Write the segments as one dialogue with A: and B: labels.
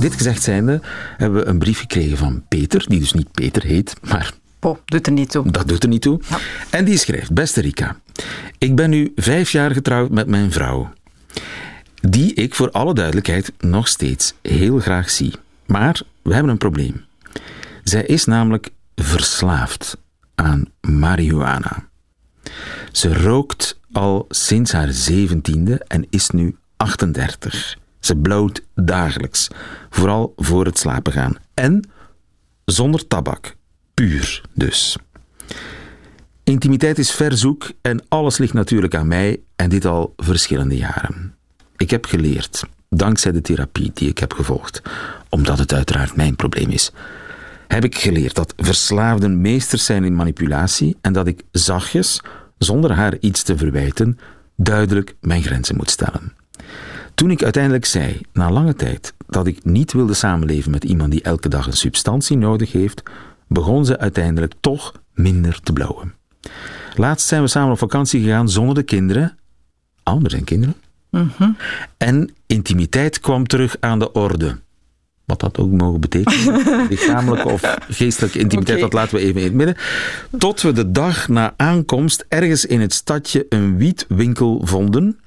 A: Dit gezegd zijnde hebben we een brief gekregen van Peter, die dus niet Peter heet, maar
B: Oh, doet er niet toe.
A: dat doet er niet toe. En die schrijft: Beste Rika, ik ben nu vijf jaar getrouwd met mijn vrouw, die ik voor alle duidelijkheid nog steeds heel graag zie. Maar we hebben een probleem. Zij is namelijk verslaafd aan marihuana. Ze rookt al sinds haar zeventiende en is nu 38. Ze bloot dagelijks, vooral voor het slapen gaan. En zonder tabak, puur dus. Intimiteit is verzoek en alles ligt natuurlijk aan mij en dit al verschillende jaren. Ik heb geleerd, dankzij de therapie die ik heb gevolgd, omdat het uiteraard mijn probleem is, heb ik geleerd dat verslaafden meesters zijn in manipulatie en dat ik zachtjes, zonder haar iets te verwijten, duidelijk mijn grenzen moet stellen. Toen ik uiteindelijk zei, na lange tijd, dat ik niet wilde samenleven met iemand die elke dag een substantie nodig heeft, begon ze uiteindelijk toch minder te blauwen. Laatst zijn we samen op vakantie gegaan zonder de kinderen. Er zijn kinderen. En intimiteit kwam terug aan de orde. Wat dat ook mogen betekenen. Lichamelijke of geestelijke intimiteit, dat laten we even in het midden. Tot we de dag na aankomst ergens in het stadje een wietwinkel vonden,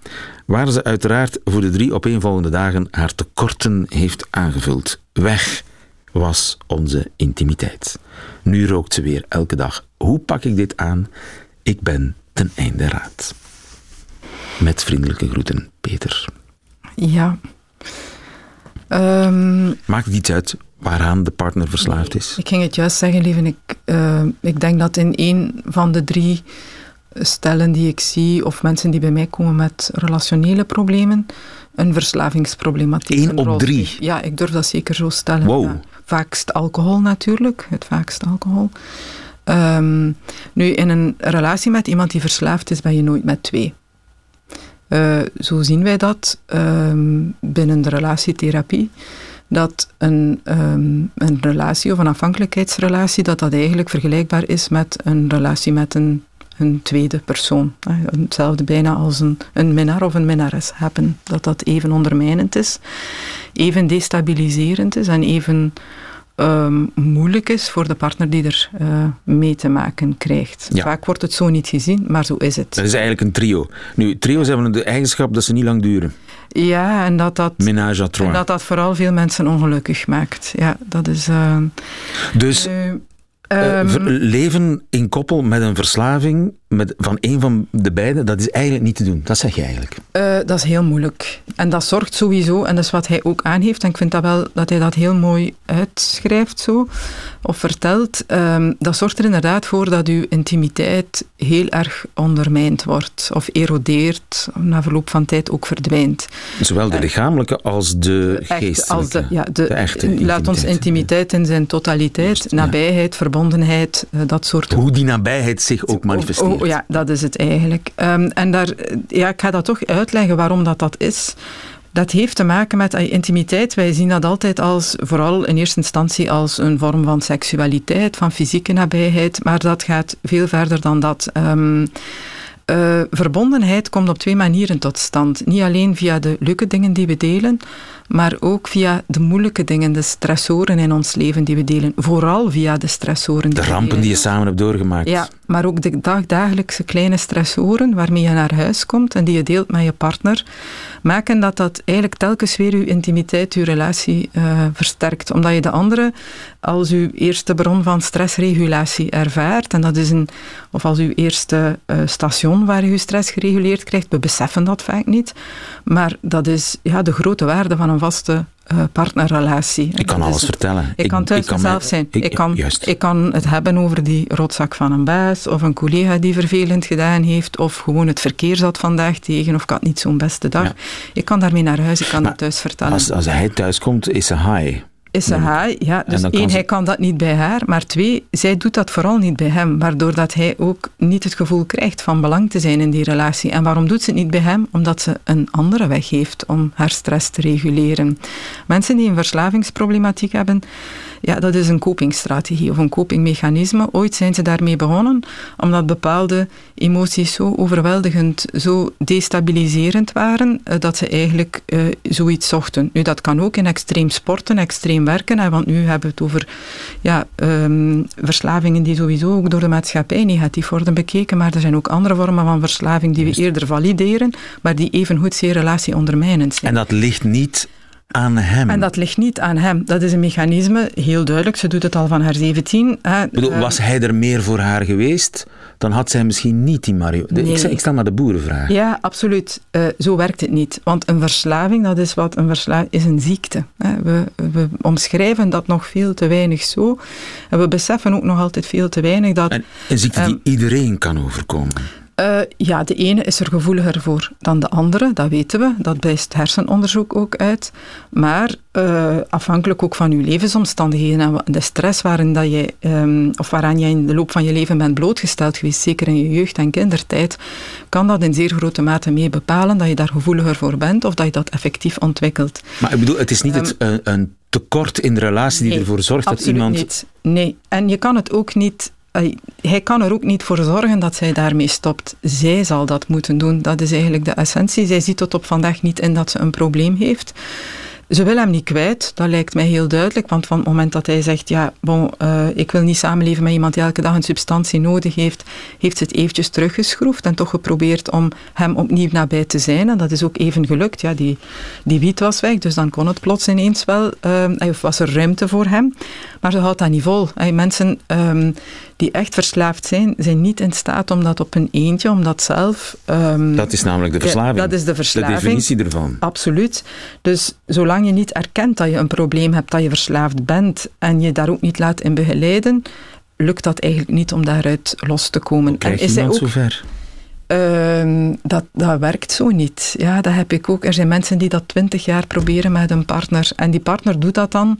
A: waar ze uiteraard voor de drie opeenvolgende dagen haar tekorten heeft aangevuld. Weg was onze intimiteit. Nu rookt ze weer elke dag. Hoe pak ik dit aan? Ik ben ten einde raad. Met vriendelijke groeten, Peter.
B: Ja. Ehm,
A: Maakt het iets uit waaraan de partner verslaafd is?
B: ik ging het juist zeggen, lieve. Ik, eh, ik denk dat in één van de drie stellen die ik zie, of mensen die bij mij komen met relationele problemen, een verslavingsproblematiek
A: Eén op drie?
B: Ja, ik durf dat zeker zo stellen.
A: Wow.
B: Ja. Vaakst alcohol natuurlijk, het vaakst alcohol. Ehm, nu, in een relatie met iemand die verslaafd is, ben je nooit met twee. Eh, zo zien wij dat ehm, binnen de relatietherapie. Dat een, ehm, een relatie of een afhankelijkheidsrelatie, dat dat eigenlijk vergelijkbaar is met een relatie met een, een tweede persoon. Eh, Hetzelfde bijna als een, een minnaar of een minnares hebben. Dat dat even ondermijnend is, even destabiliserend is en even ehm, moeilijk is voor de partner die er eh, mee te maken krijgt.
A: Ja.
B: Vaak wordt het zo niet gezien, maar zo is het.
A: Dat is eigenlijk een trio. Nu, trio's hebben de eigenschap dat ze niet lang duren.
B: Ja, en dat dat,
A: Ménage à
B: en dat dat vooral veel mensen ongelukkig maakt. Ja, dat is... eh,
A: Dus
B: nu,
A: eh,
B: ehm,
A: ver- leven in koppel met een verslaving met, van een van de beiden, dat is eigenlijk niet te doen. Dat zeg je eigenlijk.
B: eh, dat is heel moeilijk. En dat zorgt sowieso, en dat is wat hij ook aangeeft, en ik vind dat wel dat hij dat heel mooi uitschrijft zo, of vertelt, ehm, dat zorgt er inderdaad voor dat uw intimiteit heel erg ondermijnd wordt, of erodeert, na verloop van tijd ook verdwijnt.
A: Zowel de lichamelijke als de
B: Echt,
A: geestelijke.
B: als de, ja, de,
A: de echte
B: laat ons
A: intimiteit.
B: intimiteit in zijn totaliteit,
A: Juist, ja.
B: nabijheid, verbondenheid, eh, dat soort
A: Hoe die nabijheid zich ook manifesteert.
B: Oh, oh, ja, dat is het eigenlijk. Ehm, en daar, eh, ja, ik ga dat toch uitleggen waarom dat, dat is. Dat heeft te maken met eh, intimiteit. Wij zien dat altijd als, vooral in eerste instantie, als een vorm van seksualiteit, van fysieke nabijheid. Maar dat gaat veel verder dan dat. Ehm, eh, verbondenheid komt op twee manieren tot stand. Niet alleen via de leuke dingen die we delen, maar ook via de moeilijke dingen, de stressoren in ons leven die we delen. Vooral via de stressoren die
A: De rampen
B: delen.
A: die je samen hebt doorgemaakt.
B: Ja, maar ook de dagdagelijkse kleine stressoren waarmee je naar huis komt en die je deelt met je partner, maken dat dat eigenlijk telkens weer je intimiteit, je relatie eh, versterkt. Omdat je de andere als uw eerste bron van stressregulatie ervaart. En dat is een, of als uw eerste eh, station waar je je stress gereguleerd krijgt. We beseffen dat vaak niet. Maar dat is ja, de grote waarde van een vaste uh, partnerrelatie.
A: Ik kan alles vertellen.
B: Ik, kan thuis mezelf zijn. Ik, kan, ik kan het hebben over die rotzak van een baas, of een collega die vervelend gedaan heeft, of gewoon het verkeer zat vandaag tegen, of ik had niet zo'n beste dag. Ik kan daarmee naar huis, ik kan het thuis vertellen.
A: Als, als hij thuis komt, is ze high
B: is ze hij. Ja, dus één, hij kan dat niet bij haar. Maar twee, zij doet dat vooral niet bij hem. Waardoor dat hij ook niet het gevoel krijgt van belang te zijn in die relatie. En waarom doet ze het niet bij hem? Omdat ze een andere weg heeft om haar stress te reguleren. Mensen die een verslavingsproblematiek hebben, ja, dat is een copingstrategie of een copingmechanisme. Ooit zijn ze daarmee begonnen, omdat bepaalde emoties zo overweldigend, zo destabiliserend waren, eh, dat ze eigenlijk uh, zoiets zochten. Nu, dat kan ook in extreem sporten, extreem werken, hè, want nu hebben we het over ja, um, verslavingen die sowieso ook door de maatschappij negatief worden bekeken, maar er zijn ook andere vormen van verslaving die we eerder valideren, maar die evengoed zeer relatie ondermijnend zijn.
A: En dat ligt niet aan hem.
B: En dat ligt niet aan hem. Dat is een mechanisme, heel duidelijk. Ze doet het al van haar 17.
A: Bedoel, was hij er meer voor haar geweest, dan had zij misschien niet die Mario. Nee. Ik, ik, stel maar de boerenvraag.
B: Ja, absoluut. Uh, zo werkt het niet. Want een verslaving, dat is wat een verslaving is een ziekte. We, we, omschrijven dat nog veel te weinig zo. En we beseffen ook nog altijd veel te weinig dat.
A: En een ziekte die ehm, iedereen kan overkomen.
B: Uh, ja, de ene is er gevoeliger voor dan de andere, dat weten we. Dat wijst hersenonderzoek ook uit. Maar uh, afhankelijk ook van je levensomstandigheden en de stress waarin dat je, um, of waaraan jij in de loop van je leven bent blootgesteld geweest, zeker in je jeugd en kindertijd, kan dat in zeer grote mate mee bepalen dat je daar gevoeliger voor bent of dat je dat effectief ontwikkelt.
A: Maar ik bedoel, het is niet um, het, een, een tekort in de relatie die ervoor zorgt dat iemand...
B: Niet. Nee, en je kan het ook niet hij kan er ook niet voor zorgen dat zij daarmee stopt. Zij zal dat moeten doen. Dat is eigenlijk de essentie. Zij ziet tot op vandaag niet in dat ze een probleem heeft. Ze wil hem niet kwijt, dat lijkt mij heel duidelijk, want van het moment dat hij zegt, ja, bon, uh, ik wil niet samenleven met iemand die elke dag een substantie nodig heeft, heeft ze het eventjes teruggeschroefd en toch geprobeerd om hem opnieuw nabij te zijn. En dat is ook even gelukt. Ja, die, die wiet was weg, dus dan kon het plots ineens wel, uh, of was er ruimte voor hem. Maar ze houdt dat niet vol. Hey, mensen um, die echt verslaafd zijn, zijn niet in staat om dat op een eentje, om dat zelf...
A: Um, dat is namelijk de verslaving.
B: Ja, dat is de verslaving.
A: De definitie ervan.
B: Absoluut. Dus zolang je niet erkent dat je een probleem hebt, dat je verslaafd bent, en je daar ook niet laat in begeleiden, lukt dat eigenlijk niet om daaruit los te komen.
A: Krijg en is hij ook, zover?
B: Uh, dat, dat werkt zo niet. Ja, dat heb ik ook. Er zijn mensen die dat twintig jaar proberen met een partner. En die partner doet dat dan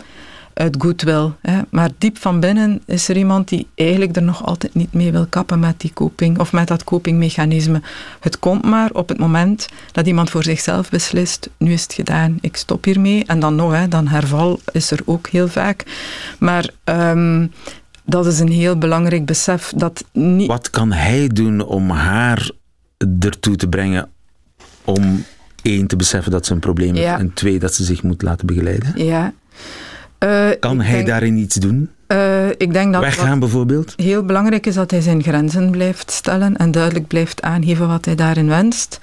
B: uit goodwill. Hè. Maar diep van binnen is er iemand die eigenlijk er nog altijd niet mee wil kappen met die coping of met dat copingmechanisme. Het komt maar op het moment dat iemand voor zichzelf beslist, nu is het gedaan, ik stop hiermee. En dan nog, hè, dan herval is er ook heel vaak. Maar um, dat is een heel belangrijk besef. Dat niet...
A: Wat kan hij doen om haar ertoe te brengen om één, te beseffen dat ze een probleem heeft en twee, dat ze zich moet laten begeleiden?
B: Ja,
A: uh, kan hij daarin iets doen?
B: Uh, ik denk dat
A: Weggaan bijvoorbeeld?
B: Heel belangrijk is dat hij zijn grenzen blijft stellen en duidelijk blijft aangeven wat hij daarin wenst.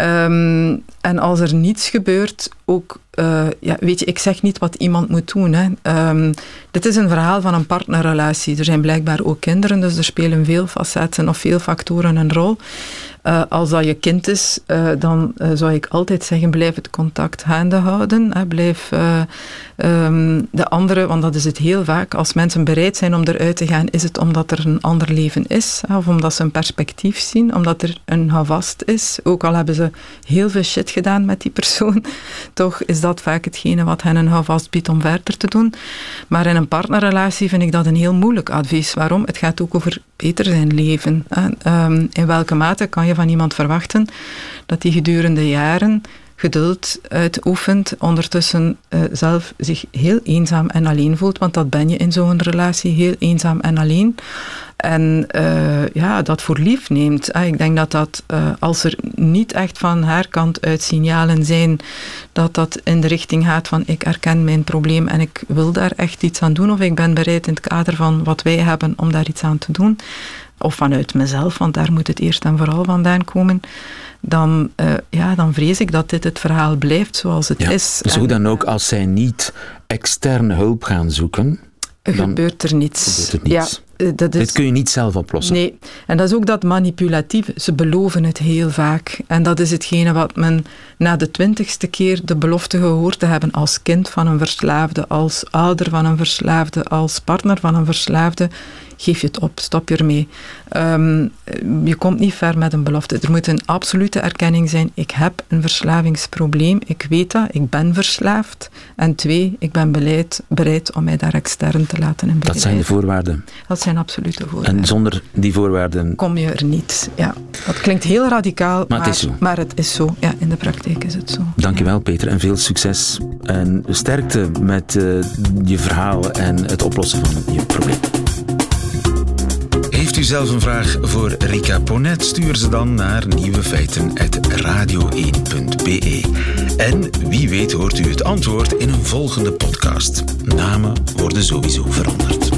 B: Um, en als er niets gebeurt, ook, uh, ja, weet je, ik zeg niet wat iemand moet doen. Hè. Um, dit is een verhaal van een partnerrelatie. Er zijn blijkbaar ook kinderen, dus er spelen veel facetten of veel factoren een rol. Uh, als dat je kind is, uh, dan uh, zou ik altijd zeggen: blijf het contact gaande houden. Blijf um, de andere, want dat is het heel vaak. Als mensen bereid zijn om eruit te gaan, is het omdat er een ander leven is. Of omdat ze een perspectief zien, omdat er een houvast is. Ook al hebben ze heel veel shit gedaan met die persoon, toch is dat vaak hetgene wat hen een houvast biedt om verder te doen. Maar in een partnerrelatie vind ik dat een heel moeilijk advies. Waarom? Het gaat ook over beter zijn leven. Ehm, in welke mate kan je van iemand verwachten dat die gedurende jaren geduld uitoefent, ondertussen uh, zelf zich heel eenzaam en alleen voelt, want dat ben je in zo'n relatie, heel eenzaam en alleen. En uh, ja, dat voor lief neemt. Ah, ik denk dat dat, uh, als er niet echt van haar kant uit signalen zijn, dat dat in de richting gaat van ik erken mijn probleem en ik wil daar echt iets aan doen, of ik ben bereid in het kader van wat wij hebben om daar iets aan te doen, of vanuit mezelf, want daar moet het eerst en vooral vandaan komen dan, uh, ja, dan vrees ik dat dit het verhaal blijft zoals het is.
A: Dus hoe dan ook, als zij niet externe hulp gaan zoeken,
B: gebeurt er niets.
A: Gebeurt er niets.
B: Ja. Eh, dat is...
A: Dit kun je niet zelf oplossen.
B: Nee, en dat is ook dat manipulatief. Ze beloven het heel vaak. En dat is hetgene wat men na de twintigste keer de belofte gehoord te hebben als kind van een verslaafde, als ouder van een verslaafde, als partner van een verslaafde geef je het op, stop je ermee. Um, je komt niet ver met een belofte. Er moet een absolute erkenning zijn. Ik heb een verslavingsprobleem. Ik weet dat. Ik ben verslaafd. En twee, ik ben bereid, bereid om mij daar extern te laten in
A: Dat zijn de voorwaarden.
B: Dat zijn absolute voorwaarden.
A: En zonder die voorwaarden...
B: Kom je er niet. Ja. Dat klinkt heel radicaal, maar, maar, het, is zo. maar het is zo. Ja, in de praktijk is het zo.
A: Dankjewel Peter en veel succes. En sterkte met uh, je verhaal en het oplossen van je probleem. Heeft u zelf een vraag voor Rika Ponet? Stuur ze dan naar nieuwefeiten.radio1.be. En wie weet hoort u het antwoord in een volgende podcast. Namen worden sowieso veranderd.